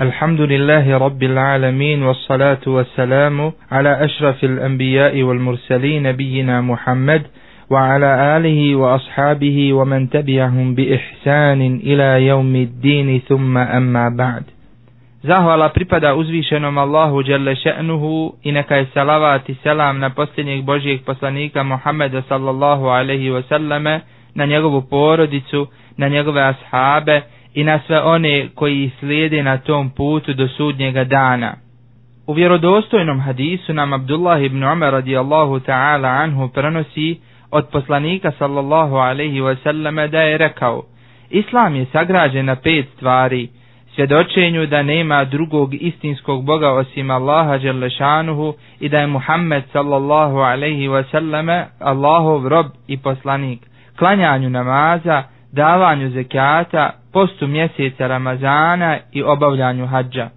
الحمد لله رب العالمين والصلاة والسلام على أشرف الأنبياء والمرسلين نبينا محمد وعلى آله وأصحابه ومن تبعهم بإحسان إلى يوم الدين ثم أما بعد Zahvala pripada uzvišenom Allahu dželle še'nuhu i neka je salavat i selam na posljednjeg Božijeg poslanika Muhammeda sallallahu alaihi wa sallame, na njegovu porodicu, na njegove ashabe i na sve one koji slijede na tom putu do sudnjega dana. U vjerodostojnom hadisu nam Abdullah ibn Umar radijallahu ta'ala anhu prenosi od poslanika sallallahu alaihi wasallam da je rekao Islam je sagrađen na pet stvari – svjedočenju da nema drugog istinskog Boga osim Allaha Đelešanuhu i da je Muhammed sallallahu alaihi wasallam Allahov rob i poslanik, klanjanju namaza, davanju zekata, postu mjeseca Ramazana i obavljanju hađa.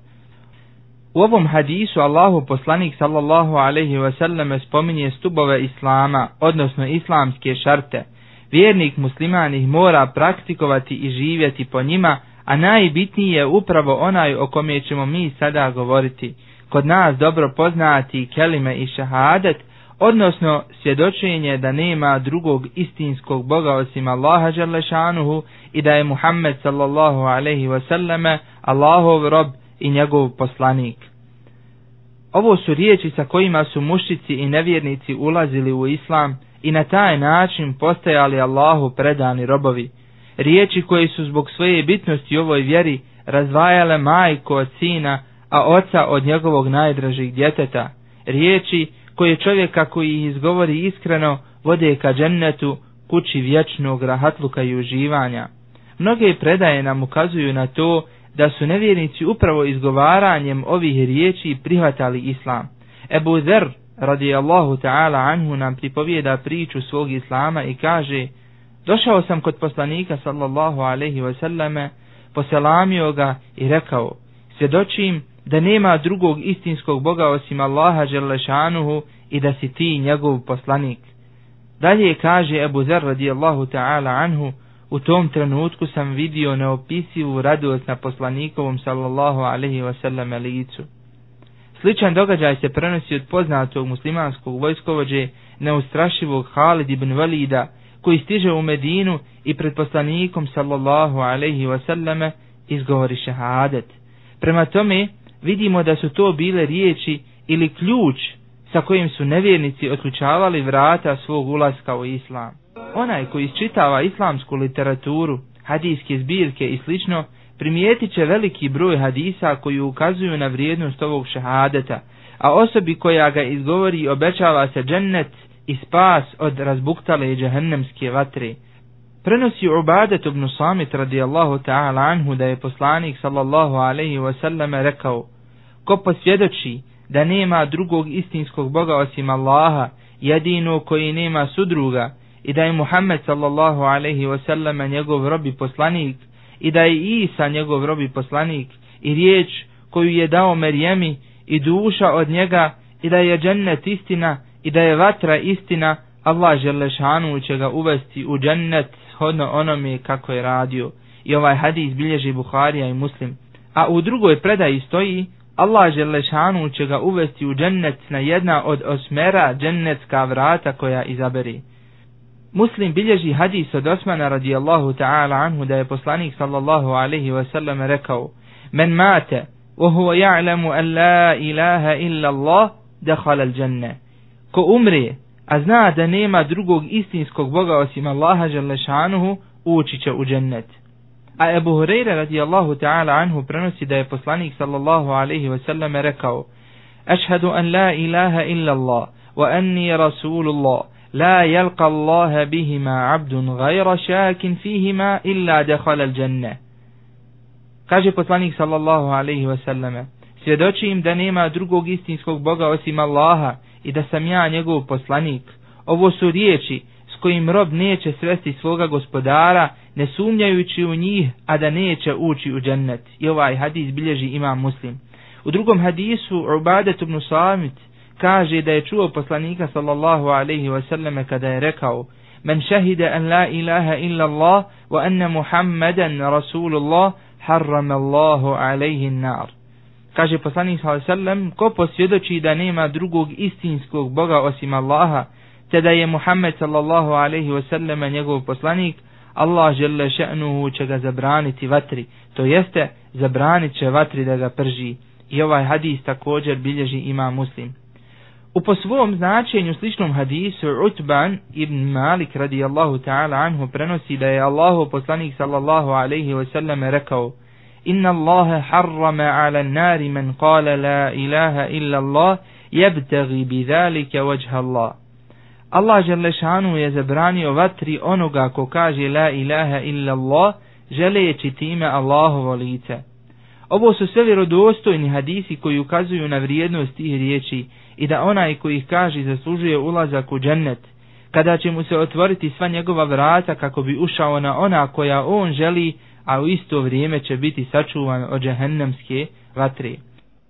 U ovom hadisu Allahu poslanik sallallahu alaihi wasallam spominje stubove Islama, odnosno islamske šarte. Vjernik musliman ih mora praktikovati i živjeti po njima, a najbitniji je upravo onaj o kome ćemo mi sada govoriti. Kod nas dobro poznati kelime i šahadet, odnosno svjedočenje da nema drugog istinskog Boga osim Allaha Đalešanuhu i da je Muhammed sallallahu alaihi wasallame Allahov rob i njegov poslanik. Ovo su riječi sa kojima su mušici i nevjernici ulazili u islam i na taj način postajali Allahu predani robovi riječi koje su zbog svoje bitnosti u ovoj vjeri razvajale majko od sina, a oca od njegovog najdražih djeteta, riječi koje čovjeka koji ih izgovori iskreno vode ka džennetu, kući vječnog rahatluka i uživanja. Mnoge predaje nam ukazuju na to da su nevjernici upravo izgovaranjem ovih riječi prihvatali islam. Ebu Zer, radijallahu ta'ala anhu, nam pripovijeda priču svog islama i kaže Došao sam kod poslanika sallallahu alaihi wa sallame, poselamio ga i rekao, svjedočim da nema drugog istinskog Boga osim Allaha želešanuhu i da si ti njegov poslanik. Dalje kaže Ebu Zer radijallahu ta'ala anhu, u tom trenutku sam vidio neopisivu radost na poslanikovom sallallahu alaihi wasallam licu. Sličan događaj se prenosi od poznatog muslimanskog vojskovođe neustrašivog Halid ibn Valida, koji stiže u Medinu i pred poslanikom sallallahu alaihi wasallame izgovori šehadet. Prema tome vidimo da su to bile riječi ili ključ sa kojim su nevjernici otključavali vrata svog ulaska u islam. Onaj koji isčitava islamsku literaturu, hadijske zbirke i slično, primijetit će veliki broj hadisa koji ukazuju na vrijednost ovog šehadeta, a osobi koja ga izgovori obećava se džennet i spas od razbuktale džahennemske vatre. Prenosi Ubadet ibn Samit radijallahu ta'ala anhu da je poslanik sallallahu alaihi wasallam rekao Ko posvjedoči da nema drugog istinskog Boga osim Allaha, jedino koji nema sudruga, i da je Muhammed sallallahu alaihi wasallam njegov robi poslanik, i da je Isa njegov robi poslanik, i riječ koju je dao Merjemi, i duša od njega, i da je džennet istina, i da je vatra istina, Allah Želešanu će ga uvesti u džennet shodno onome kako je radio. I ovaj hadis bilježi Buharija i Muslim. A u drugoj predaji stoji, Allah Želešanu će ga uvesti u džennet na jedna od osmera džennetska vrata koja izaberi. Muslim bilježi hadis od Osmana radijallahu ta'ala anhu da je poslanik sallallahu alaihi ve sellem rekao Men mate, wa huwa ja'lamu an la ilaha illa Allah, dehala al dženne. ko umre, a zna da nema drugog istinskog Boga osim Allaha Želešanuhu, ući će u džennet. A Ebu Hureyre radijallahu ta'ala anhu prenosi da je poslanik sallallahu alaihi wa sallam rekao Ašhadu an la ilaha illa Allah wa anni rasulullah la yalqa Allaha bihima abdun gajra šakin fihima illa dekhala dženne. Kaže poslanik sallallahu alaihi wa sallam Svjedoči im da nema drugog istinskog Boga osim Allaha i da sam ja njegov poslanik. Ovo su riječi kojim rob neće svesti svoga gospodara, ne sumnjajući u njih, a da neće ući u džennet. I ovaj hadis bilježi ima muslim. U drugom hadisu Ubadet ibn Samit kaže da je čuo poslanika sallallahu alaihi wasallam kada je rekao Men šehide an la ilaha illa Allah wa anna Muhammeden Rasulullah harram Allahu alaihi nar. Kaže poslanik sallallahu alaihi wasallam ko posvjedoči da nema drugog istinskog Boga osim Allaha, te da je Muhammed sallallahu alaihi wasallam njegov poslanik, Allah žele še'nuhu će ga zabraniti vatri, to jeste zabranit će vatri da ga prži. I ovaj hadis također bilježi ima muslim. U po svom značenju sličnom hadisu Utban ibn Malik radijallahu ta'ala anhu prenosi da je Allahu poslanik sallallahu alaihi wa sallam rekao Inna Allahe harrama ala nari man kala la ilaha illa Allah jebtagi bi zalike vajha Allah. Allah želešanu je zabranio vatri onoga ko kaže la ilaha illa Allah želeći time Allahovo lice. Ovo su sve vjerodostojni hadisi koji ukazuju na vrijednost tih riječi i da onaj koji ih kaže zaslužuje ulazak u džennet, kada će mu se otvoriti sva njegova vrata kako bi ušao na ona koja on želi, a u isto vrijeme će biti sačuvan od džehennemske vatre.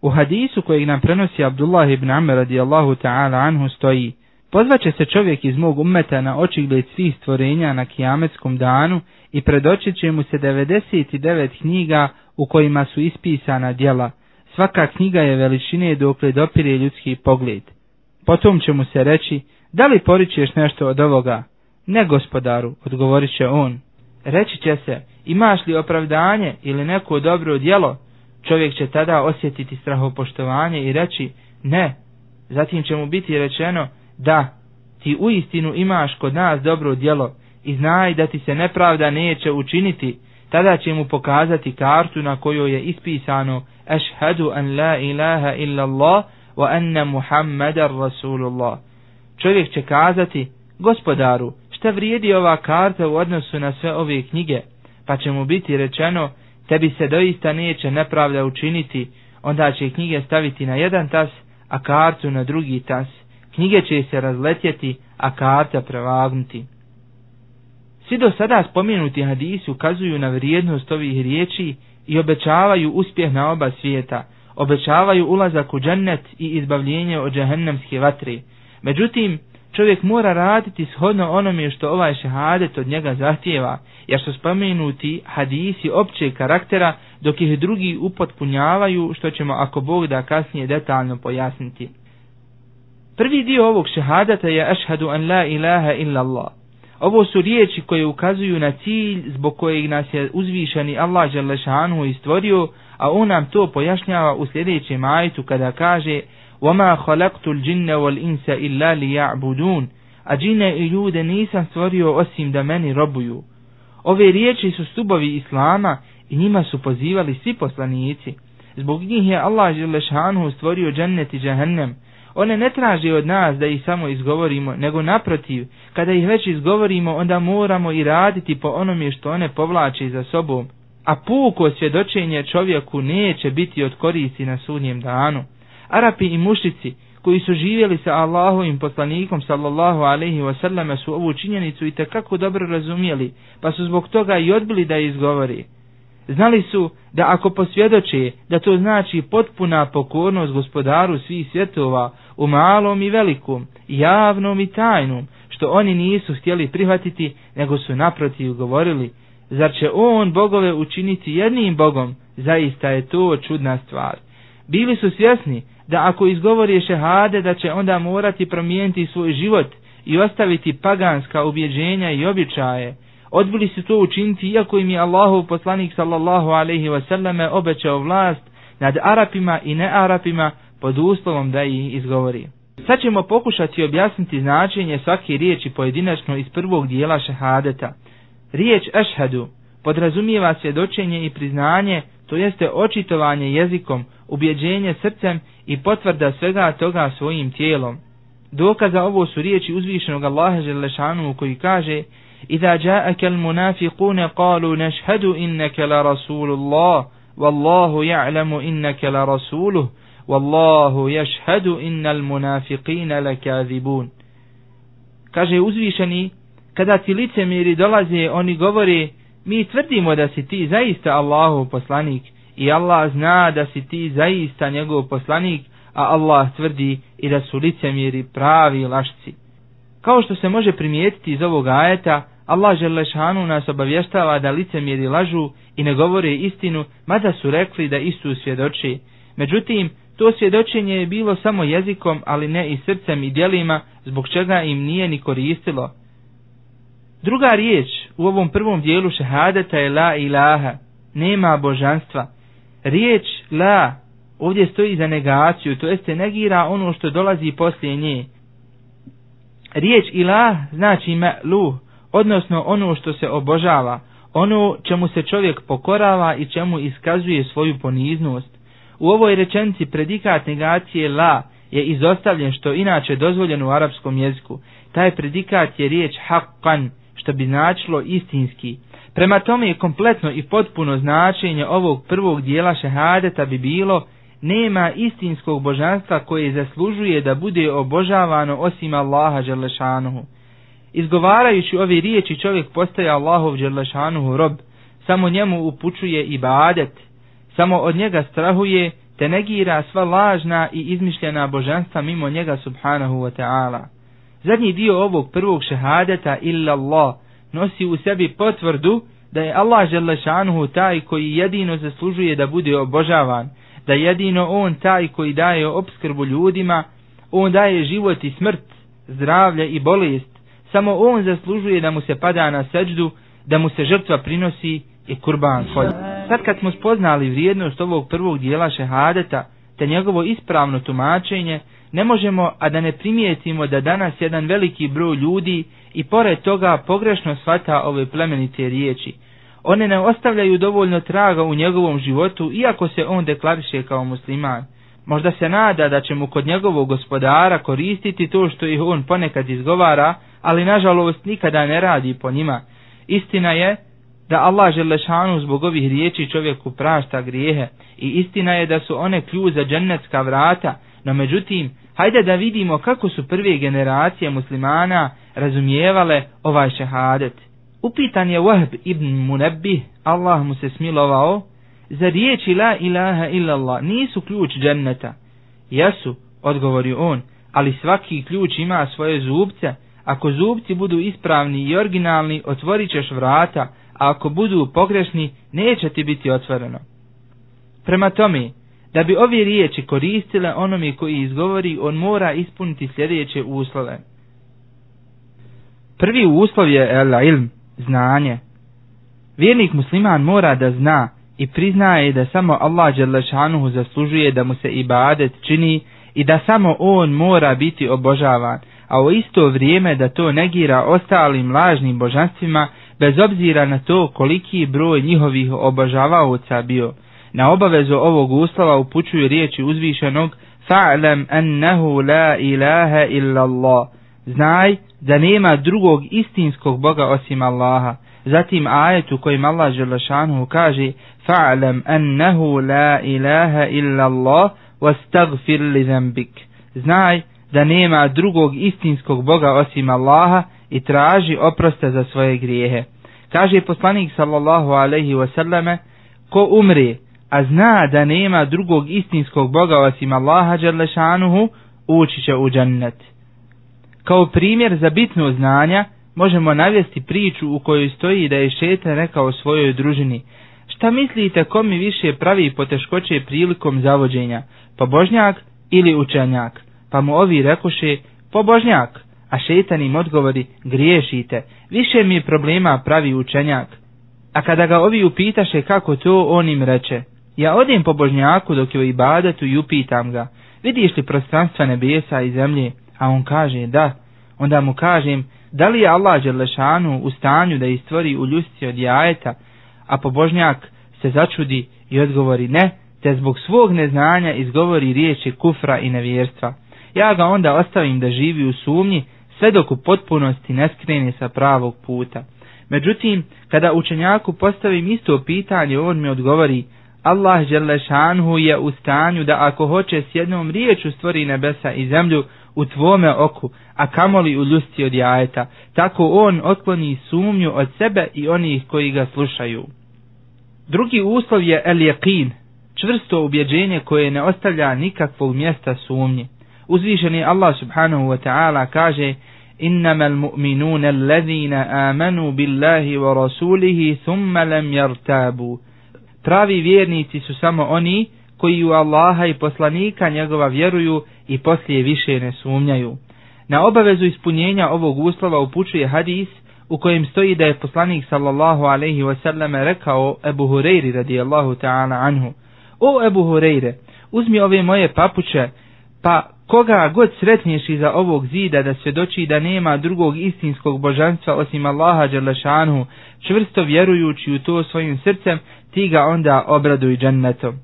U hadisu kojeg nam prenosi Abdullah ibn Amr radijallahu ta'ala anhu stoji, Pozvaće se čovjek iz mog umeta na očigled svih stvorenja na kijametskom danu i predočit će mu se 99 knjiga u kojima su ispisana djela, Svaka knjiga je veličine dokle dopire ljudski pogled. Potom će mu se reći, da li poričeš nešto od ovoga? Ne gospodaru, odgovorit će on. Reći će se, imaš li opravdanje ili neko dobro djelo? Čovjek će tada osjetiti strahopoštovanje i reći, ne. Zatim će mu biti rečeno, da, ti u istinu imaš kod nas dobro djelo i znaj da ti se nepravda neće učiniti, tada će mu pokazati kartu na kojoj je ispisano Ešhedu an la ilaha illa Allah wa anna Muhammadar Rasulullah. Čovjek će kazati, gospodaru, šta vrijedi ova karta u odnosu na sve ove knjige? Pa će mu biti rečeno, tebi se doista neće nepravda učiniti, onda će knjige staviti na jedan tas, a kartu na drugi tas. Knjige će se razletjeti, a karta prevagnuti. Svi do sada spomenuti hadisi ukazuju na vrijednost ovih riječi i obećavaju uspjeh na oba svijeta, obećavaju ulazak u džennet i izbavljenje od džahennemske vatre. Međutim, čovjek mora raditi shodno onome što ovaj šehadet od njega zahtjeva, jer su spomenuti hadisi općeg karaktera, dok ih drugi upotpunjavaju, što ćemo ako Bog da kasnije detaljno pojasniti. Prvi dio ovog šehadata je ašhadu an la ilaha illa Allah. Ovo su riječi koje ukazuju na cilj zbog kojeg nas je uzvišeni Allah Želešanu istvorio, a on nam to pojašnjava u sljedećem majtu kada kaže وَمَا خَلَقْتُ الْجِنَّ وَالْإِنْسَ إِلَّا لِيَعْبُدُونَ A džine i ljude nisam stvorio osim da meni robuju. Ove riječi su stubovi Islama i njima su pozivali svi poslanici. Zbog njih je Allah Želešanu stvorio džennet i džahennem, One ne traže od nas da ih samo izgovorimo, nego naprotiv, kada ih već izgovorimo, onda moramo i raditi po onome što one povlače za sobom. A puko svjedočenje čovjeku neće biti od koristi na sudnjem danu. Arapi i mušici, koji su živjeli sa Allahovim poslanikom sallallahu alaihi wasallam su ovu činjenicu i tekako dobro razumijeli, pa su zbog toga i odbili da izgovori. Znali su da ako posvjedoče da to znači potpuna pokornost gospodaru svih svjetova u malom i velikom, javnom i tajnom, što oni nisu htjeli prihvatiti, nego su naprotiv govorili, zar će on bogove učiniti jednim bogom, zaista je to čudna stvar. Bili su svjesni da ako izgovori šehade da će onda morati promijeniti svoj život i ostaviti paganska ubjeđenja i običaje, odbili su to učiniti iako im je Allahov poslanik sallallahu alaihi wasallame obećao vlast nad Arapima i ne Arapima pod uslovom da ih izgovori. Sad ćemo pokušati objasniti značenje svake riječi pojedinačno iz prvog dijela šehadeta. Riječ ešhadu podrazumijeva svjedočenje i priznanje, to jeste očitovanje jezikom, ubjeđenje srcem i potvrda svega toga svojim tijelom. Dokaza ovo su riječi uzvišenog Allaha Želešanu koji kaže Iza jaaka al munafiquna qalu nashhadu innaka la rasulullah wallahu ya'lamu innaka la rasuluhu Wallahu yashhadu innal munafiqina lakazibun. Kaže uzvišeni, kada ti licemiri dolaze, oni govore, mi tvrdimo da si ti zaista Allahu poslanik i Allah zna da si ti zaista njegov poslanik, a Allah tvrdi i da su licemiri pravi lašci. Kao što se može primijetiti iz ovog ajeta, Allah Želešanu nas obavještava da licemjeri lažu i ne govore istinu, mada su rekli da Isus svjedoči. Međutim, to svjedočenje je bilo samo jezikom, ali ne i srcem i dijelima, zbog čega im nije ni koristilo. Druga riječ u ovom prvom dijelu šehadeta je la ilaha, nema božanstva. Riječ la ovdje stoji za negaciju, to jeste negira ono što dolazi poslije nje. Riječ ilah znači me'luh, odnosno ono što se obožava, ono čemu se čovjek pokorava i čemu iskazuje svoju poniznost. U ovoj rečenci predikat negacije la je izostavljen što inače dozvoljen u arapskom jeziku. Taj predikat je riječ haqqan, što bi značilo istinski. Prema tome je kompletno i potpuno značenje ovog prvog dijela šehadeta bi bilo nema istinskog božanstva koje zaslužuje da bude obožavano osim Allaha Đerlešanuhu. Izgovarajući ove riječi čovjek postaje Allahov Đerlešanuhu rob, samo njemu upučuje ibadet, samo od njega strahuje te negira sva lažna i izmišljena božanstva mimo njega subhanahu wa ta'ala. Zadnji dio ovog prvog šehadeta illa Allah nosi u sebi potvrdu da je Allah Želešanuhu taj koji jedino zaslužuje da bude obožavan, da jedino on taj koji daje obskrbu ljudima, on daje život i smrt, zdravlje i bolest, samo on zaslužuje da mu se pada na seđdu, da mu se žrtva prinosi i kurban kolje. Sad kad smo spoznali vrijednost ovog prvog dijela šehadeta, te njegovo ispravno tumačenje, ne možemo, a da ne primijetimo da danas jedan veliki broj ljudi i pored toga pogrešno svata ove plemenite riječi, one ne ostavljaju dovoljno traga u njegovom životu, iako se on deklariše kao musliman. Možda se nada da će mu kod njegovog gospodara koristiti to što ih on ponekad izgovara, ali nažalost nikada ne radi po njima. Istina je da Allah Želešanu zbog ovih riječi čovjeku prašta grijehe i istina je da su one ključ za džennetska vrata, no međutim, hajde da vidimo kako su prve generacije muslimana razumijevale ovaj šehadet. Upitan je Wahb ibn Munebih, Allah mu se smilovao, za riječi la ilaha illallah nisu ključ dženneta. Jesu, odgovori on, ali svaki ključ ima svoje zubce, ako zubci budu ispravni i originalni, otvorit ćeš vrata, a ako budu pogrešni, neće ti biti otvoreno. Prema tome, da bi ove riječi koristile onome koji izgovori, on mora ispuniti sljedeće uslove. Prvi uslov je el ilm, znanje. Vjernik musliman mora da zna i priznaje da samo Allah Đelešanuhu zaslužuje da mu se ibadet čini i da samo on mora biti obožavan, a u isto vrijeme da to negira ostalim lažnim božanstvima bez obzira na to koliki broj njihovih obožavaoca bio. Na obavezu ovog uslova upućuju riječi uzvišenog Fa'lam annahu la ilaha illa Allah. Znaj da nema drugog istinskog Boga osim Allaha. Zatim ajet u kojem Allah Želešanu kaže Fa'lam annahu la ilaha illa Allah wastagfir li zambik. Znaj da nema drugog istinskog Boga osim Allaha i traži oprosta za svoje grijehe. Kaže poslanik sallallahu alaihi wasallame ko umre a zna da nema drugog istinskog Boga osim Allaha Đerlešanuhu, ući će u džennet. Kao primjer za bitno znanja možemo navesti priču u kojoj stoji da je šeta rekao svojoj družini Šta mislite ko mi više pravi poteškoće prilikom zavođenja, pobožnjak ili učenjak? Pa mu ovi rekoše pobožnjak, a šetan im odgovori griješite, više mi problema pravi učenjak. A kada ga ovi upitaše kako to, on im reče Ja odim po božnjaku dok je u ibadatu i upitam ga, vidiš li prostranstva nebesa i zemlje? A on kaže da. Onda mu kažem da li je Allah Đerlešanu u stanju da istvori u ljusci od jajeta, a pobožnjak se začudi i odgovori ne, te zbog svog neznanja izgovori riječi kufra i nevjerstva. Ja ga onda ostavim da živi u sumnji sve dok u potpunosti ne skrene sa pravog puta. Međutim, kada učenjaku postavim isto pitanje, on mi odgovori Allah Đerlešanu je u stanju da ako hoće s jednom riječu stvori nebesa i zemlju, u tvome oku, a kamoli u ljusti od jajeta, tako on otkloni sumnju od sebe i onih koji ga slušaju. Drugi uslov je el jeqin, čvrsto ubjeđenje koje ne ostavlja nikakvog mjesta sumnje. Uzvišeni Allah subhanahu wa ta'ala kaže إنما المؤمنون الذين آمنوا بالله ورسوله ثم لم يرتابوا Pravi vjernici su samo oni koji u Allaha i poslanika njegova vjeruju i poslije više ne sumnjaju. Na obavezu ispunjenja ovog uslova upućuje hadis u kojem stoji da je poslanik sallallahu alaihi wasallam rekao Ebu Hureyri radijallahu ta'ala anhu O Ebu Hureyre, uzmi ove moje papuče, pa koga god sretniješ iza ovog zida da svjedoči da nema drugog istinskog božanstva osim Allaha Đerlešanhu, čvrsto vjerujući u to svojim srcem, ti ga onda obraduj džennetom.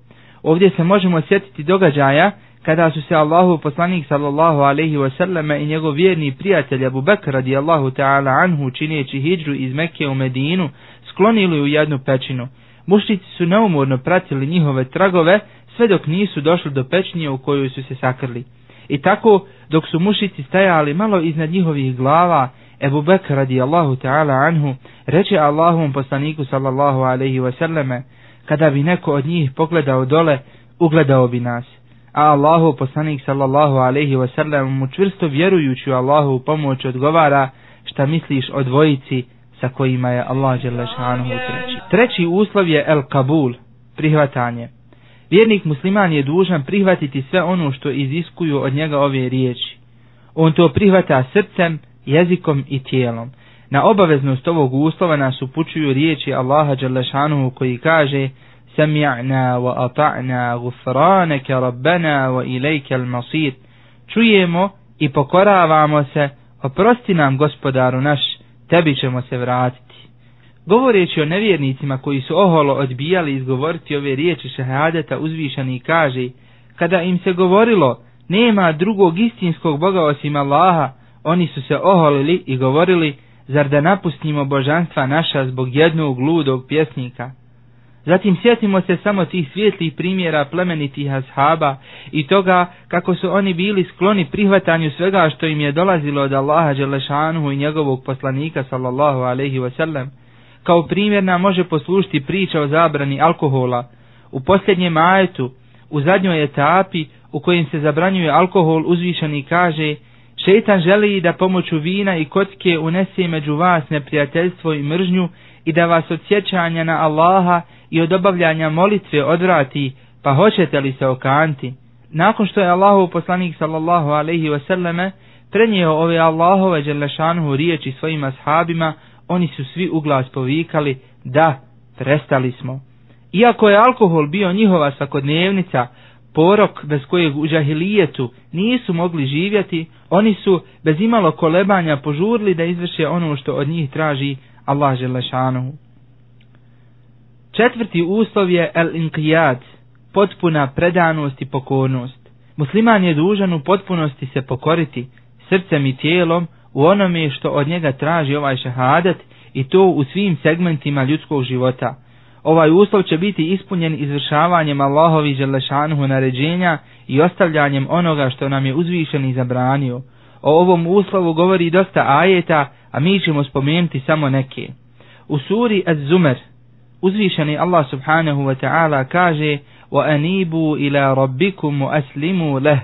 Ovdje se možemo sjetiti događaja kada su se Allahu poslanik sallallahu alaihi wasallam i njegov vjerni prijatelj Abu Bakr radijallahu ta'ala anhu čineći hijđru iz Mekke u Medinu sklonili u jednu pećinu. Mušnici su neumorno pratili njihove tragove sve dok nisu došli do pećnije u kojoj su se sakrli. I tako, dok su mušici stajali malo iznad njihovih glava, Ebu Bekr radijallahu ta'ala anhu reče Allahom poslaniku sallallahu alaihi wasallame, kada bi neko od njih pogledao dole, ugledao bi nas. A Allahu poslanik sallallahu alaihi wasallam mu čvrsto vjerujući u Allahu pomoć odgovara šta misliš o dvojici sa kojima je Allah želešanuhu treći. Treći uslov je el kabul, prihvatanje. Vjernik musliman je dužan prihvatiti sve ono što iziskuju od njega ove riječi. On to prihvata srcem, jezikom i tijelom. Na obaveznost ovog uslova nas upućuju riječi Allaha Đalešanuhu koji kaže Sami'na wa ata'na gufraneke rabbena wa ilajke al masir. Čujemo i pokoravamo se, oprosti nam gospodaru naš, tebi ćemo se vratiti. Govoreći o nevjernicima koji su oholo odbijali izgovoriti ove riječi šehadeta uzvišani kaže, kada im se govorilo, nema drugog istinskog Boga osim Allaha, oni su se oholili i govorili, zar da napustimo božanstva naša zbog jednog ludog pjesnika. Zatim sjetimo se samo tih svijetlih primjera plemenitih ashaba i toga kako su oni bili skloni prihvatanju svega što im je dolazilo od Allaha Đelešanuhu i njegovog poslanika sallallahu alaihi wasallam. Kao primjer nam može poslušiti priča o zabrani alkohola. U posljednjem ajetu, u zadnjoj etapi u kojim se zabranjuje alkohol, uzvišani kaže Šeitan želi da pomoću vina i kocke unese među vas neprijateljstvo i mržnju i da vas od sjećanja na Allaha i od obavljanja molitve odvrati, pa hoćete li se okanti? Nakon što je Allahov poslanik sallallahu alaihi wasallame prenijeo ove Allahove dželešanuhu riječi svojim ashabima, oni su svi uglas povikali, da, prestali smo. Iako je alkohol bio njihova svakodnevnica, porok bez kojeg u džahilijetu nisu mogli živjeti, oni su bez imalo kolebanja požurli da izvrše ono što od njih traži Allah želešanuhu. Četvrti uslov je el-inqijad, potpuna predanost i pokornost. Musliman je dužan u potpunosti se pokoriti srcem i tijelom u onome što od njega traži ovaj šehadat i to u svim segmentima ljudskog života. Ovaj uslov će biti ispunjen izvršavanjem Allahovi želešanuhu naređenja i ostavljanjem onoga što nam je uzvišen i zabranio. O ovom uslovu govori dosta ajeta, a mi ćemo spomenuti samo neke. U suri Az-Zumer, uzvišeni Allah subhanahu wa ta'ala kaže وَأَنِيبُوا إِلَى رَبِّكُمْ وَأَسْلِمُوا لَهُ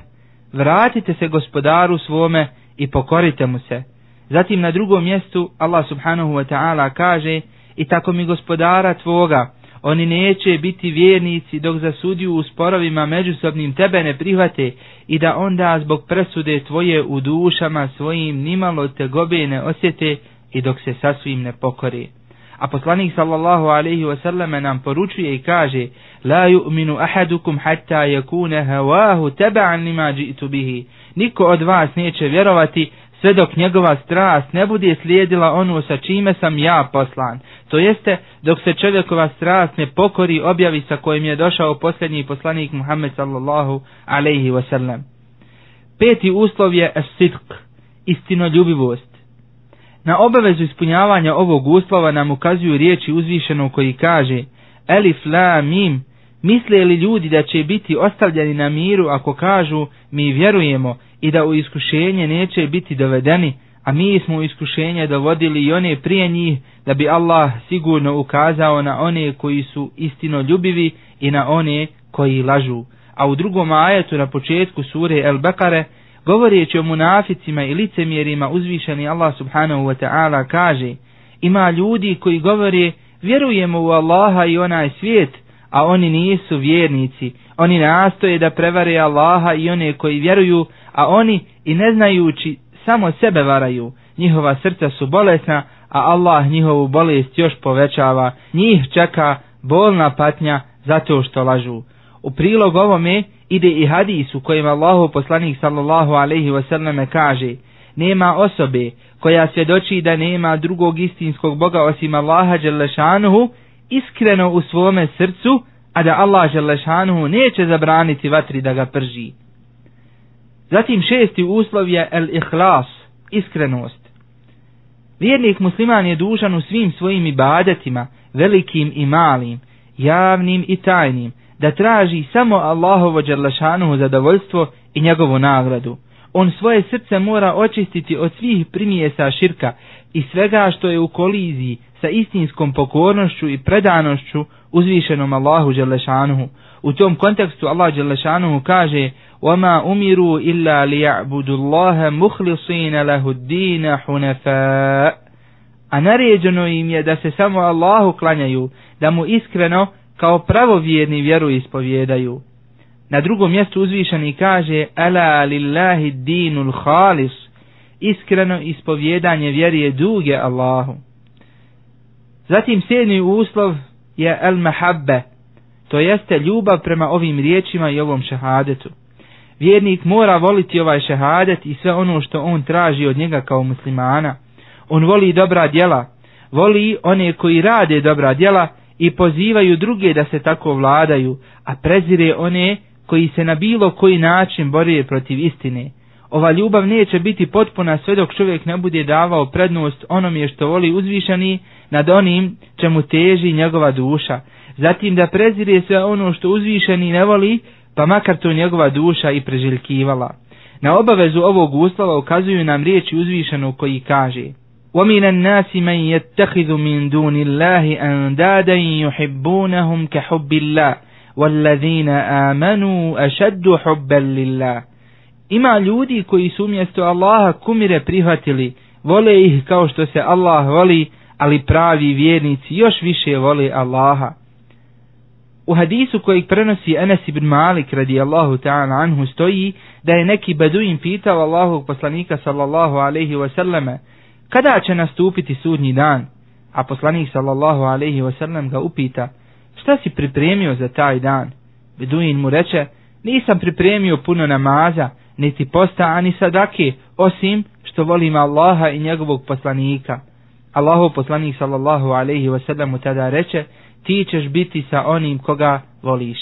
Vratite se gospodaru svome i pokorite mu se. Zatim na drugom mjestu Allah subhanahu wa ta'ala kaže I tako mi gospodara tvoga, oni neće biti vjernici dok za sudiju u sporovima međusobnim tebe ne prihvate i da onda zbog presude tvoje u dušama svojim nimalo te gobe ne osjete i dok se sasvim ne pokore. A poslanik sallallahu alaihi wasallam nam poručuje i kaže La yu'minu ahadukum hatta yakune hawahu taba'an lima jitu bihi. Niko od vas neće vjerovati sve dok njegova strast ne bude slijedila ono sa čime sam ja poslan. To jeste, dok se čovjekova strast ne pokori objavi sa kojim je došao posljednji poslanik Muhammed sallallahu alaihi wasallam. Peti uslov je sitk, istinoljubivost. Na obavezu ispunjavanja ovog uslova nam ukazuju riječi uzvišenog koji kaže Elif la mim, misle li ljudi da će biti ostavljeni na miru ako kažu mi vjerujemo i da u iskušenje neće biti dovedeni, a mi smo u iskušenje dovodili i one prije njih da bi Allah sigurno ukazao na one koji su istino ljubivi i na one koji lažu. A u drugom ajetu na početku sure El Bekare Govoreći o munaficima i licemjerima uzvišeni Allah subhanahu wa ta'ala kaže Ima ljudi koji govore vjerujemo u Allaha i onaj svijet, a oni nisu vjernici. Oni nastoje da prevare Allaha i one koji vjeruju, a oni i ne znajući samo sebe varaju. Njihova srca su bolesna, a Allah njihovu bolest još povećava. Njih čeka bolna patnja zato što lažu. U prilog ovome ide i hadis u kojem Allahu poslanik sallallahu alaihi wasallam kaže Nema osobe koja svjedoči da nema drugog istinskog Boga osim Allaha Đelešanuhu iskreno u svome srcu, a da Allah Đelešanuhu neće zabraniti vatri da ga prži. Zatim šesti uslov je el-ihlas, iskrenost. Vjernik musliman je dužan u svim svojim ibadetima, velikim i malim, javnim i tajnim, da traži samo Allahovo Đerlašanuhu zadovoljstvo i njegovu nagradu. On svoje srce mora očistiti od svih primijesa širka i svega što je u koliziji sa istinskom pokornošću i predanošću uzvišenom Allahu džerlašanuhu. U tom kontekstu Allah džerlašanuhu kaže وَمَا أُمِرُوا إِلَّا لِيَعْبُدُ اللَّهَ مُخْلِصِينَ لَهُ الدِّينَ حُنَفَاءَ A naređeno im je da se samo Allahu klanjaju, da mu iskreno kao pravovjerni vjeru ispovjedaju. Na drugom mjestu uzvišeni kaže Ala lillahi dinul khalis Iskreno ispovjedanje vjeri je duge Allahu. Zatim sedmi uslov je el mahabbe, to jeste ljubav prema ovim riječima i ovom šehadetu. Vjernik mora voliti ovaj šehadet i sve ono što on traži od njega kao muslimana. On voli dobra djela, voli one koji rade dobra djela i pozivaju druge da se tako vladaju, a prezire one koji se na bilo koji način bore protiv istine. Ova ljubav neće biti potpuna sve dok čovjek ne bude davao prednost onome što voli uzvišani nad onim čemu teži njegova duša. Zatim da prezire sve ono što uzvišeni ne voli, pa makar to njegova duša i preželjkivala. Na obavezu ovog uslova ukazuju nam riječi uzvišenu koji kaže وَمِنَ النَّاسِ مَنْ يَتَّخِذُ مِنْ دُونِ اللَّهِ أَنْدَادًا يُحِبُّونَهُمْ كَحُبِّ اللَّهِ وَالَّذِينَ آمَنُوا أَشَدُّ حُبًّا لِلَّهِ Ima ljudi koji su umjesto Allaha kumire prihvatili, vole ih kao što se Allah voli, ali pravi vjernici još više vole Allaha. U hadisu kojeg prenosi Enes ibn Malik radijallahu ta'ala anhu stoji da je neki beduin pitao Allahu poslanika sallallahu alaihi wasallame kada će nastupiti sudnji dan? A poslanik sallallahu alaihi wasallam ga upita šta si pripremio za taj dan? Beduin mu reče nisam pripremio puno namaza, niti posta ani sadake, osim što volim Allaha i njegovog poslanika. Allahov poslanik sallallahu alaihi wasallam mu tada reče ti ćeš biti sa onim koga voliš.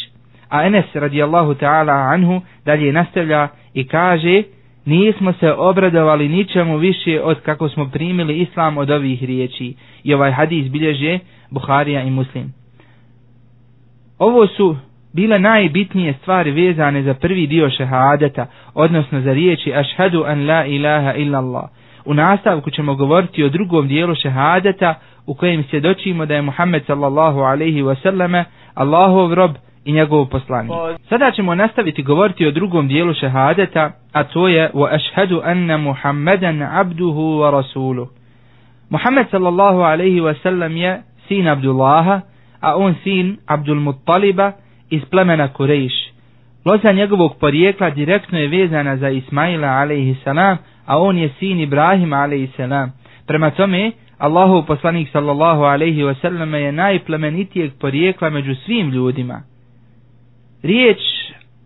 A Enes radijallahu ta'ala anhu dalje nastavlja i kaže nismo se obradovali ničemu više od kako smo primili islam od ovih riječi. I ovaj hadis bilježe Buharija i Muslim. Ovo su bile najbitnije stvari vezane za prvi dio šehadeta, odnosno za riječi ašhadu an la ilaha illa Allah. U nastavku ćemo govoriti o drugom dijelu šehadeta, u kojem svjedočimo da je Muhammed sallallahu alaihi wasallame Allahov rob i njegov poslanik. Sada ćemo nastaviti govoriti o drugom dijelu šehadeta, a to je wa ashhadu anna Muhammedan abduhu wa rasuluh. Muhammed sallallahu alaihi wasallam je sin Abdullaha, a on sin Abdul Muttaliba iz plemena Kurejš. Loza njegovog porijekla direktno je vezana za Ismaila alaihi salam, a on je sin Ibrahim alaihi salam. Prema tome, Allahov poslanik sallallahu alaihi wasallam je najplemenitijeg porijekla među svim ljudima. Riječ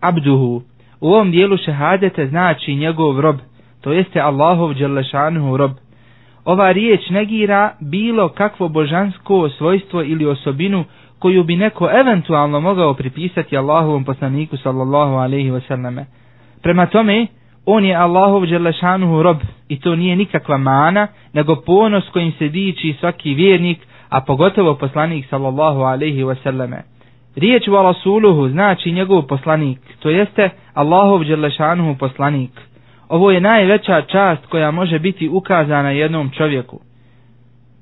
abduhu u ovom dijelu šehadete znači njegov rob, to jeste Allahov dželešanuhu rob. Ova riječ negira bilo kakvo božansko svojstvo ili osobinu koju bi neko eventualno mogao pripisati Allahovom poslaniku sallallahu alaihi wasallame. Prema tome, On je Allahov dželešanuhu rob i to nije nikakva mana, nego ponos kojim se diči svaki vjernik, a pogotovo poslanik sallallahu alaihi wasallame. Riječ wa rasuluhu znači njegov poslanik, to jeste Allahov dželešanuhu poslanik. Ovo je najveća čast koja može biti ukazana jednom čovjeku.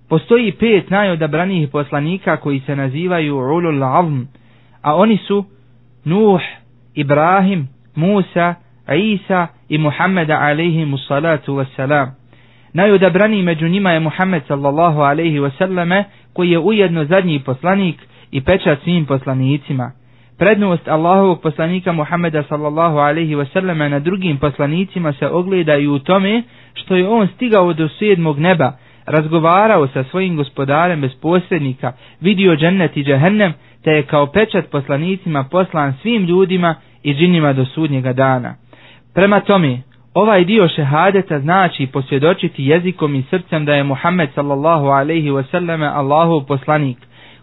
Postoji pet najodabranijih poslanika koji se nazivaju Ulul Azm, a oni su Nuh, Ibrahim, Musa, Isa i Muhammeda alaihimu salatu wassalam. Najodabraniji među njima je Muhammed sallallahu alaihi wasallame koji je ujedno zadnji poslanik i pečat svim poslanicima. Prednost Allahovog poslanika Muhammeda sallallahu alaihi wasallame na drugim poslanicima se ogleda i u tome što je on stigao do sedmog neba, razgovarao sa svojim gospodarem bez posrednika, vidio džennet i džehennem, te je kao pečat poslanicima poslan svim ljudima i džinima do sudnjega dana. Prema tome, ovaj dio šehadeta znači posvjedočiti jezikom i srcem da je Muhammed sallallahu alaihi wasallame Allahov poslanik,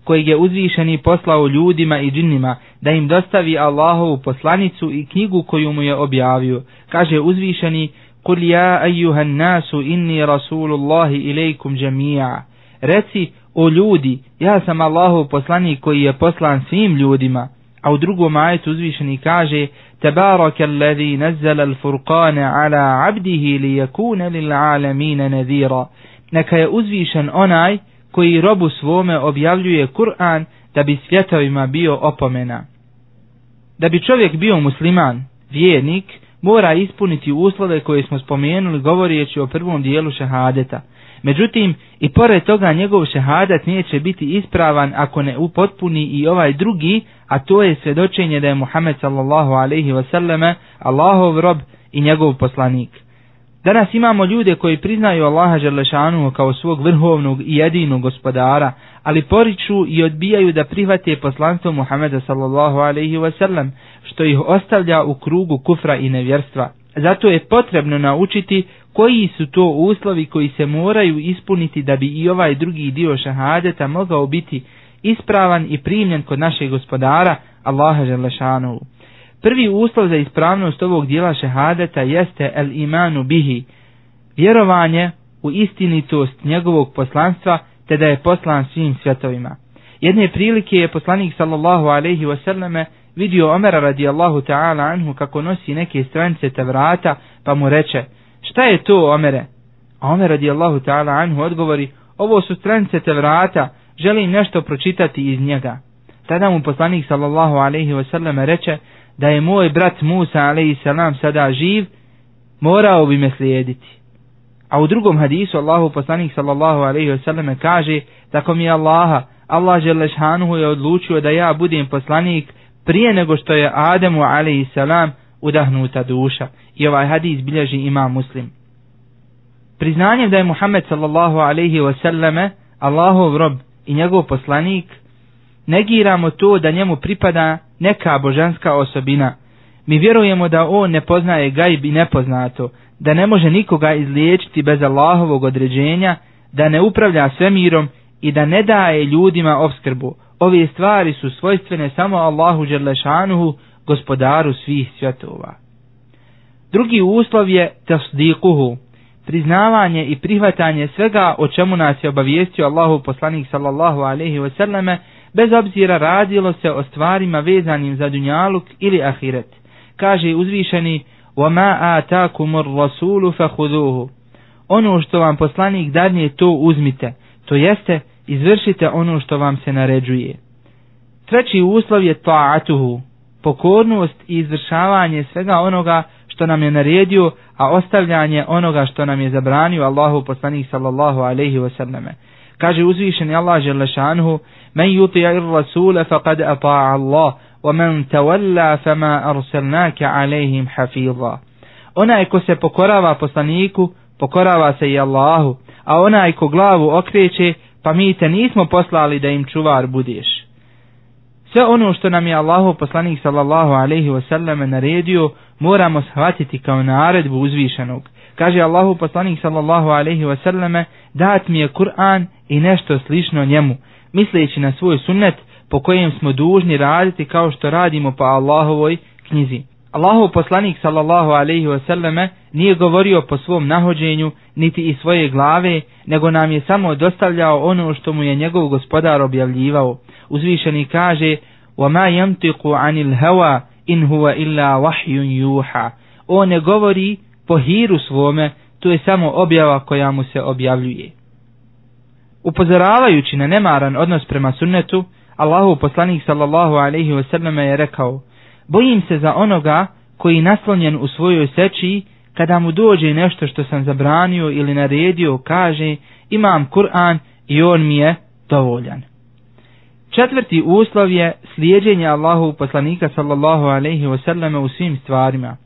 kojeg je uzvišeni poslao ljudima i džinima, da im dostavi Allahovu poslanicu i knjigu koju mu je objavio. Kaže uzvišeni, Kul ja ejuhan nasu inni rasulullahi ilaikum džemija. Reci, o ljudi, ja sam Allahov poslanik koji je poslan svim ljudima. A u drugom ajetu uzvišeni kaže, تبارك الذي نزل al-furqana ala abdihi للعالمين نذيرا lil. Neka je uzvišen onaj koji robu svome objavljuje Kur'an da bi svjetovima bio opomena. Da bi čovjek bio musliman, vjernik, mora ispuniti uslove koje smo spomenuli govorijeći o prvom dijelu šehadeta. Međutim, i pored toga njegov šehadat neće biti ispravan ako ne upotpuni i ovaj drugi, a to je svedočenje da je Muhammed sallallahu alaihi wasallame Allahov rob i njegov poslanik. Danas imamo ljude koji priznaju Allaha Želešanu kao svog vrhovnog i jedinog gospodara, ali poriču i odbijaju da prihvate poslanstvo Muhameda sallallahu alaihi wasallam, što ih ostavlja u krugu kufra i nevjerstva. Zato je potrebno naučiti koji su to uslovi koji se moraju ispuniti da bi i ovaj drugi dio šahadeta mogao biti ispravan i primljen kod našeg gospodara Allaha Želešanovu. Prvi uslov za ispravnost ovog dijela šehadeta jeste el imanu bihi, vjerovanje u istinitost njegovog poslanstva te da je poslan svim svjetovima. Jedne prilike je poslanik sallallahu alaihi wasallame vidio Omera radijallahu ta'ala anhu kako nosi neke stranice Tevrata, pa mu reče šta je to Omere? A Omer radijallahu ta'ala anhu odgovori ovo su stranice Tevrata, želim nešto pročitati iz njega. Tada mu poslanik sallallahu alaihi wasallam reče da je moj brat Musa a.s. sada živ, morao bi me slijediti. A u drugom hadisu Allahu poslanik sallallahu alaihi wasallam kaže, tako mi je Allaha, Allah Želešanuhu je odlučio da ja budem poslanik prije nego što je Ademu a.s. udahnuta duša. I ovaj hadis bilježi ima muslim. Priznanjem da je Muhammed sallallahu alaihi wasallam Allahov rob i njegov poslanik, negiramo to da njemu pripada neka božanska osobina. Mi vjerujemo da on ne poznaje gajb i nepoznato, da ne može nikoga izliječiti bez Allahovog određenja, da ne upravlja svemirom i da ne daje ljudima obskrbu Ove stvari su svojstvene samo Allahu Đerlešanuhu, gospodaru svih svjetova. Drugi uslov je tasdikuhu, priznavanje i prihvatanje svega o čemu nas je obavijestio Allahu poslanik sallallahu alaihi wasallame, bez obzira radilo se o stvarima vezanim za dunjaluk ili ahiret. Kaže uzvišeni, وَمَا آتَاكُمُ الرَّسُولُ فَهُذُوهُ Ono što vam poslanik dadnje, to uzmite, to jeste, izvršite ono što vam se naređuje. Treći uslov je ta'atuhu, pokornost i izvršavanje svega onoga što nam je naredio, a ostavljanje onoga što nam je zabranio Allahu poslanih sallallahu alaihi wa sallame. Kaže uzvišeni Allah želešanhu, Men yuti'a ir rasule faqad ata'a Allah, wa men tawalla fama arsalnaka alaihim hafidha. Onaj ko se pokorava poslaniku, pokorava se i Allahu, a onaj ko glavu okreće, pa mi te nismo poslali da im čuvar budeš. Sve ono što nam je Allahu poslanik sallallahu alaihi wasallam naredio, moramo shvatiti kao naredbu uzvišenog. Kaže Allahu poslanik sallallahu alaihi wasallam, dat mi je Kur'an i nešto slično njemu, misleći na svoj sunnet po kojem smo dužni raditi kao što radimo po Allahovoj knjizi. Allahov poslanik sallallahu alaihi wasallam nije govorio po svom nahođenju niti iz svoje glave, nego nam je samo dostavljao ono što mu je njegov gospodar objavljivao. Uzvišeni kaže وَمَا يَمْتِقُ عَنِ الْهَوَا إِنْ هُوَ إِلَّا وَحْيٌ يُوحَا On ne govori po hiru svome, to je samo objava koja mu se objavljuje. Upozoravajući na nemaran odnos prema sunnetu, Allahu poslanik sallallahu alaihi wasallam je rekao, bojim se za onoga koji naslonjen u svojoj seči, kada mu dođe nešto što sam zabranio ili naredio, kaže imam Kur'an i on mi je dovoljan. Četvrti uslov je slijedjenje Allahu poslanika sallallahu alaihi wasallam u svim stvarima.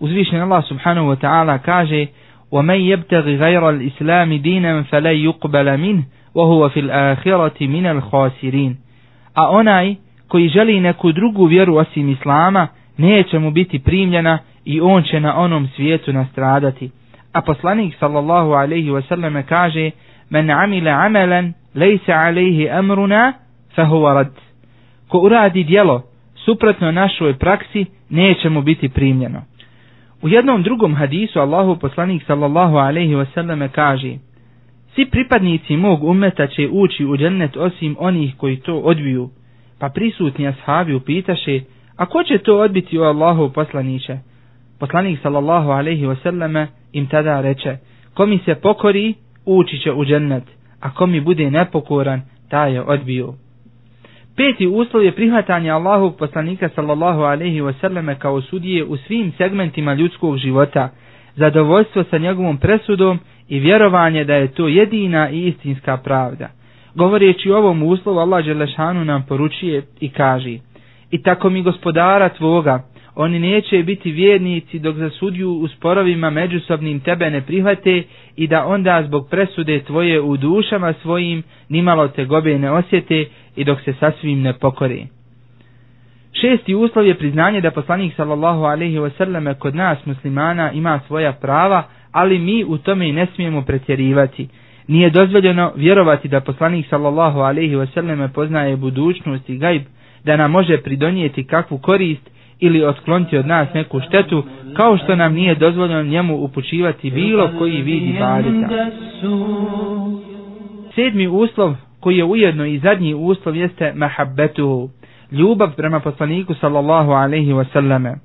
Uzvišen Allah subhanahu wa ta'ala kaže وَمَنْ يَبْتَغِ غَيْرَ الْإِسْلَامِ دِينًا فَلَا يُقْبَلَ مِنْهُ وَهُوَ فِي الْآخِرَةِ مِنَ الْخَاسِرِينَ A onaj koji želi neku drugu vjeru osim Islama, neće mu biti primljena i on će na onom svijetu nastradati. A poslanik sallallahu alaihi wasallam kaže Men amile amelen, lejse alaihi amruna fahuva rad. Ko uradi dijelo suprotno našoj praksi, neće mu biti primljeno. U jednom drugom hadisu Allahu poslanik sallallahu alaihi wasallam kaže Svi pripadnici mog umeta će ući u džennet osim onih koji to odbiju. Pa prisutni ashabi upitaše, a ko će to odbiti u Allahu poslaniće? Poslanik sallallahu alaihi wasallam im tada reče, ko mi se pokori, ući će u džennet, a ko mi bude nepokoran, taj je odbio. Peti uslov je prihvatanje Allahu poslanika sallallahu alaihi wasallam kao sudije u svim segmentima ljudskog života, zadovoljstvo sa njegovom presudom i vjerovanje da je to jedina i istinska pravda. Govoreći o ovom uslovu, Allah Đelešanu nam poručuje i kaže I tako mi gospodara tvoga, oni neće biti vjernici dok za sudju u sporovima međusobnim tebe ne prihvate i da onda zbog presude tvoje u dušama svojim nimalo te gobe ne osjete i dok se sasvim ne pokore. Šesti uslov je priznanje da poslanik sallallahu alaihi wasallam kod nas muslimana ima svoja prava, ali mi u tome i ne smijemo pretjerivati. Nije dozvoljeno vjerovati da poslanik sallallahu alaihi wasallam poznaje budućnost i gajb, da nam može pridonijeti kakvu korist ili otkloniti od nas neku štetu, kao što nam nije dozvoljeno njemu upućivati bilo koji vidi badita. Sedmi uslov, koji je ujedno i zadnji uslov, jeste mahabbetuhu, ljubav prema poslaniku sallallahu alaihi wasallame.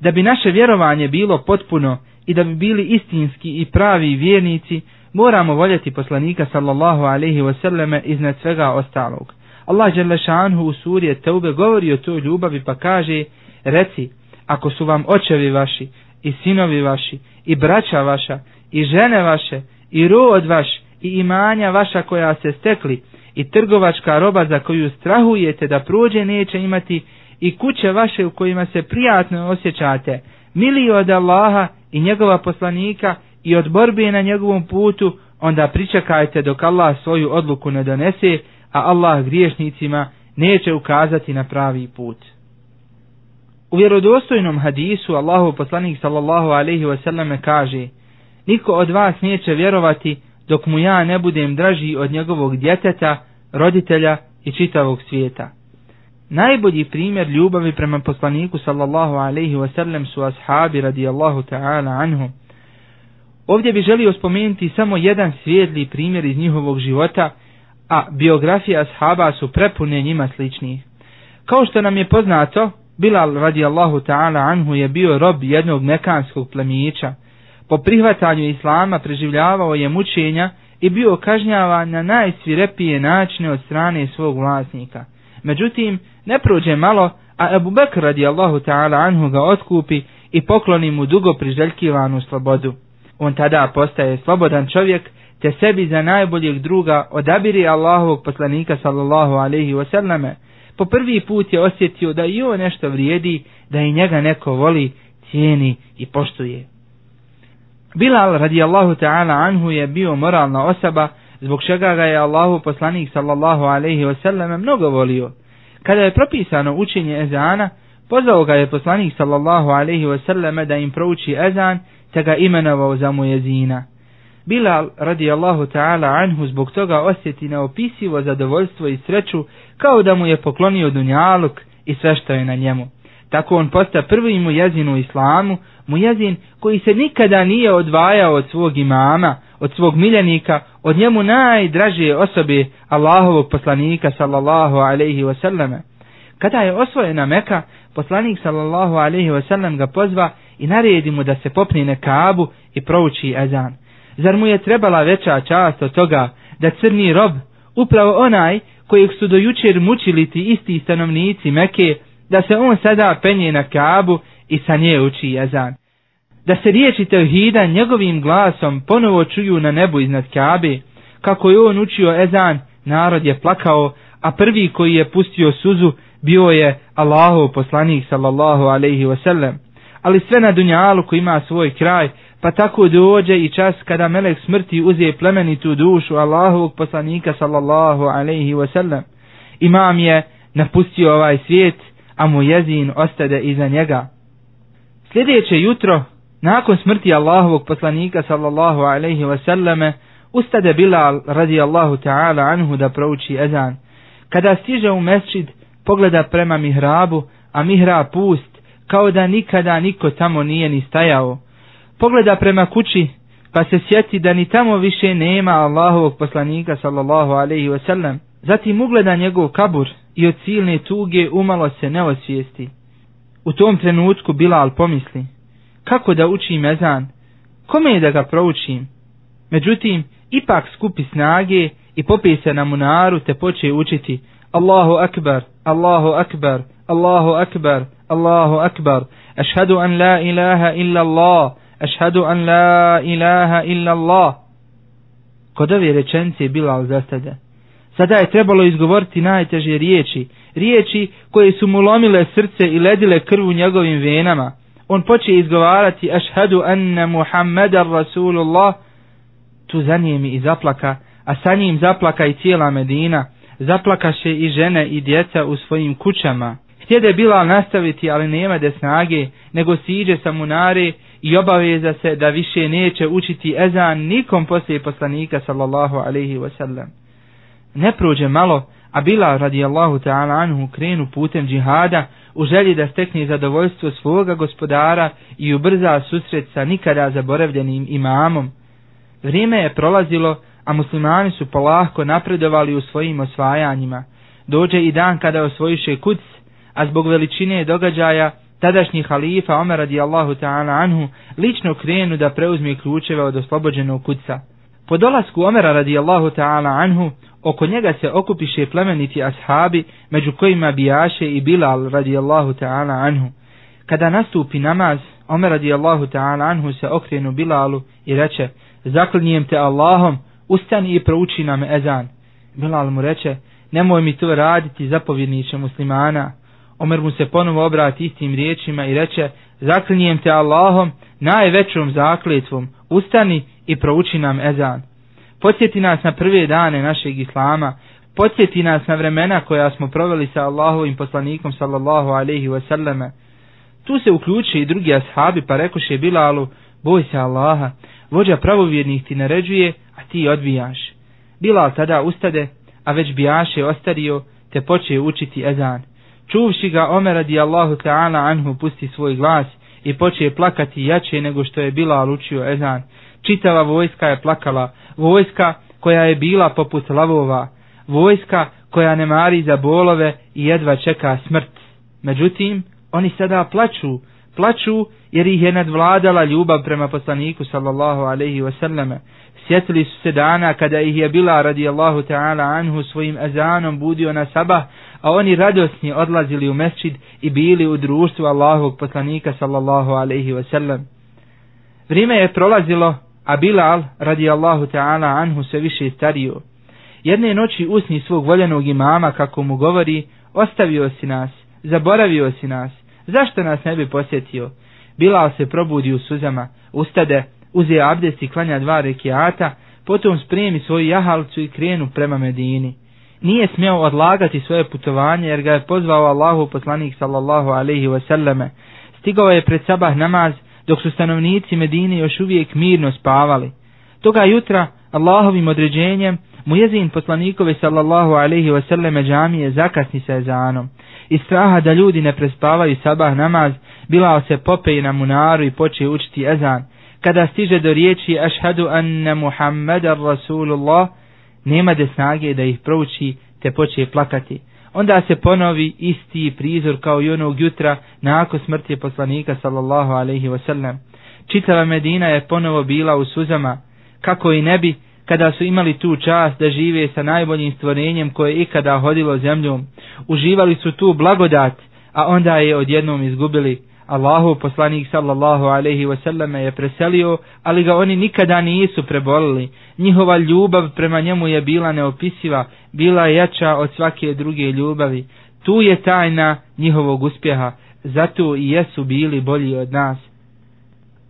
Da bi naše vjerovanje bilo potpuno i da bi bili istinski i pravi vjernici, moramo voljeti poslanika sallallahu alaihi wasallame iznad svega ostalog. Allah Đelešanhu u surije Teube govori o toj ljubavi pa kaže Reci, ako su vam očevi vaši, i sinovi vaši, i braća vaša, i žene vaše, i rod vaš, i imanja vaša koja se stekli, i trgovačka roba za koju strahujete da prođe neće imati, i kuće vaše u kojima se prijatno osjećate, mili od Allaha i njegova poslanika i od borbe na njegovom putu, onda pričekajte dok Allah svoju odluku ne donese, a Allah griješnicima neće ukazati na pravi put. U vjerodostojnom hadisu Allahu poslanik sallallahu alaihi wasallam kaže Niko od vas neće vjerovati dok mu ja ne budem draži od njegovog djeteta, roditelja i čitavog svijeta. Najbolji primjer ljubavi prema poslaniku sallallahu alaihi wasallam su ashabi radijallahu ta'ala anhum. Ovdje bi želio spomenuti samo jedan svijetli primjer iz njihovog života, a biografije ashaba su prepune njima sličnih. Kao što nam je poznato, Bilal radijallahu ta'ala anhu je bio rob jednog mekanskog plemića. Po prihvatanju islama preživljavao je mučenja i bio kažnjavan na najsvirepije načine od strane svog vlasnika. Međutim, ne prođe malo, a Abu Bekr radijallahu ta'ala anhu ga otkupi i pokloni mu dugo priželjkivanu slobodu. On tada postaje slobodan čovjek, te sebi za najboljeg druga odabiri Allahovog poslanika sallallahu alaihi wasallame, po prvi put je osjetio da i on nešto vrijedi, da i njega neko voli, cijeni i poštuje. Bilal radijallahu ta'ala anhu je bio moralna osoba, zbog čega ga je Allahu poslanik sallallahu alaihi wasallam mnogo volio. Kada je propisano učenje ezana, pozvao ga je poslanik sallallahu alaihi wasallam da im prouči ezan, te ga imenovao za mujezina. Bilal radijallahu ta'ala anhu zbog toga osjeti neopisivo zadovoljstvo i sreću kao da mu je poklonio dunjaluk i sve što je na njemu. Tako on posta prvi mu jezin u islamu, mu jezin koji se nikada nije odvajao od svog imama, od svog miljenika, od njemu najdražije osobe Allahovog poslanika sallallahu alaihi wasallame. Kada je osvojena Meka, poslanik sallallahu alaihi wasallam ga pozva i naredi mu da se popne na kabu i prouči ezan. Zar mu je trebala veća čast od toga da crni rob, upravo onaj kojeg su dojučer mučili ti isti stanovnici Meke, da se on sada penje na Kaabu i sa nje uči jezan. Da se riječi Tevhida njegovim glasom ponovo čuju na nebu iznad Kabe, kako je on učio ezan, narod je plakao, a prvi koji je pustio suzu bio je Allahov poslanik sallallahu alaihi wasallam. Ali sve na dunjalu koji ima svoj kraj, pa tako dođe i čas kada melek smrti uzije plemenitu dušu Allahovog poslanika sallallahu alaihi wasallam. Imam je napustio ovaj svijet, a mu jezin ostade iza njega. Sljedeće jutro, nakon smrti Allahovog poslanika sallallahu alaihi wasallame, ustade Bilal radijallahu ta'ala anhu da prouči ezan. Kada stiže u mesčid, pogleda prema mihrabu, a mihrab pust, kao da nikada niko tamo nije ni stajao. Pogleda prema kući, pa se sjeti da ni tamo više nema Allahovog poslanika sallallahu alaihi wasallam. Zatim ugleda njegov kabur i od silne tuge umalo se ne osvijesti. U tom trenutku Bilal pomisli, kako da učim mezan, kome je da ga proučim? Međutim, ipak skupi snage i popije se na munaru te poče učiti Allahu akbar, Allahu akbar, Allahu akbar, Allahu akbar, أشهد an la إله illa Allah, أشهد an la إله illa Allah. Kod ove rečence Bilal zastade. Sada je trebalo izgovoriti najteže riječi, riječi koje su mu lomile srce i ledile krv u njegovim venama. On poče izgovarati ašhadu anna Muhammeda Rasulullah, tu zanijemi i zaplaka, a sa njim zaplaka i cijela Medina, zaplakaše i žene i djeca u svojim kućama. Htjede bila nastaviti, ali nema de snage, nego siđe sa munare i obaveza se da više neće učiti ezan nikom poslije poslanika sallallahu alaihi wasallam. Ne prođe malo, a bila radijallahu ta'ala anhu krenu putem džihada u želji da stekne zadovoljstvo svoga gospodara i ubrza susret sa nikada zaboravljenim imamom. Vrijeme je prolazilo, a muslimani su polahko napredovali u svojim osvajanjima. Dođe i dan kada osvojiše kuc, a zbog veličine događaja, tadašnji halifa Omer radijallahu ta'ala anhu lično krenu da preuzme ključeve od oslobođenog kuca. Po dolasku Omera radijallahu ta'ala anhu, oko njega se okupiše plemeniti ashabi, među kojima bijaše i Bilal radijallahu ta'ala anhu. Kada nastupi namaz, Omer radijallahu ta'ala anhu se okrenu Bilalu i reče, zaklinjem te Allahom, ustani i prouči nam ezan. Bilal mu reče, nemoj mi to raditi zapovjedniče muslimana. Omer mu se ponovo obrati istim riječima i reče, zaklinjem te Allahom, najvećom zakletvom, ustani i prouči nam ezan. Podsjeti nas na prve dane našeg islama, podsjeti nas na vremena koja smo proveli sa Allahovim poslanikom sallallahu alaihi wasallame. Tu se uključi i drugi ashabi pa rekoše Bilalu, boj se Allaha, vođa pravovjernih ti naređuje, a ti odbijaš. Bilal tada ustade, a već bijaše ostario, te poče učiti ezan. Čuvši ga Omer radi Allahu ta'ala anhu pusti svoj glas i počeje plakati jače nego što je bila alučio ezan. Čitava vojska je plakala, vojska koja je bila poput lavova, vojska koja ne mari za bolove i jedva čeka smrt. Međutim, oni sada plaču, plaču jer ih je nadvladala ljubav prema poslaniku sallallahu alaihi wasallame. Sjetili su se dana kada ih je bila radijallahu ta'ala anhu svojim ezanom budio na sabah, a oni radosni odlazili u mesčid i bili u društvu Allahovog poslanika sallallahu alaihi wasallam. Vrijeme je prolazilo, a Bilal radijallahu ta'ala anhu se više stario. Jedne noći usni svog voljenog imama kako mu govori, ostavio si nas, zaboravio si nas, zašto nas ne bi posjetio? Bilal se probudi u suzama, ustade, uze abdest i klanja dva rekiata, potom spremi svoju jahalcu i krenu prema Medini. Nije smio odlagati svoje putovanje jer ga je pozvao Allahu poslanik sallallahu alaihi wasallame. Stigao je pred sabah namaz dok su stanovnici Medine još uvijek mirno spavali. Toga jutra Allahovim određenjem Mujezin poslanikove sallallahu alaihi wasallame džamije zakasni sa ezanom. Iz straha da ljudi ne prespavaju sabah namaz, Bilal se popeje na munaru i poče učiti ezan. Kada stiže do riječi ašhadu anna Muhammeda Rasulullah, nema de snage da ih prouči te poče plakati. Onda se ponovi isti prizor kao i onog jutra nakon smrti poslanika sallallahu alaihi wasallam. Čitava Medina je ponovo bila u suzama, kako i ne bi kada su imali tu čast da žive sa najboljim stvorenjem koje ikada hodilo zemljom. Uživali su tu blagodat, a onda je odjednom izgubili, Allahu poslanik sallallahu alaihi wasallam je preselio, ali ga oni nikada nisu prebolili. Njihova ljubav prema njemu je bila neopisiva, bila je jača od svake druge ljubavi. Tu je tajna njihovog uspjeha, zato i jesu bili bolji od nas.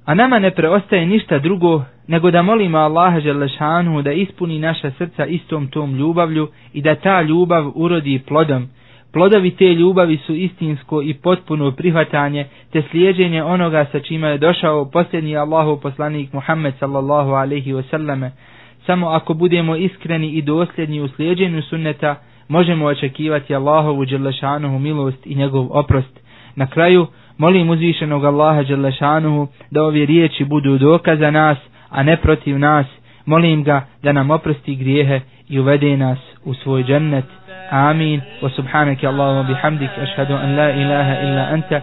A nama ne preostaje ništa drugo nego da molimo Allaha Želešanu da ispuni naša srca istom tom ljubavlju i da ta ljubav urodi plodom. Plodovi te ljubavi su istinsko i potpuno prihvatanje te slijeđenje onoga sa čima je došao posljednji Allahov poslanik Muhammed sallallahu alaihi wasallame. Samo ako budemo iskreni i dosljedni u slijeđenju sunneta, možemo očekivati Allahovu Đelešanuhu milost i njegov oprost. Na kraju, Molim uzvišenog Allaha Đelešanuhu da ove riječi budu dokaz za nas, a ne protiv nas. Molim ga da nam oprosti grijehe i uvede nas u svoj džennet. Amin. Wa subhanaka Allahumma bihamdik ashhadu an la ilaha illa anta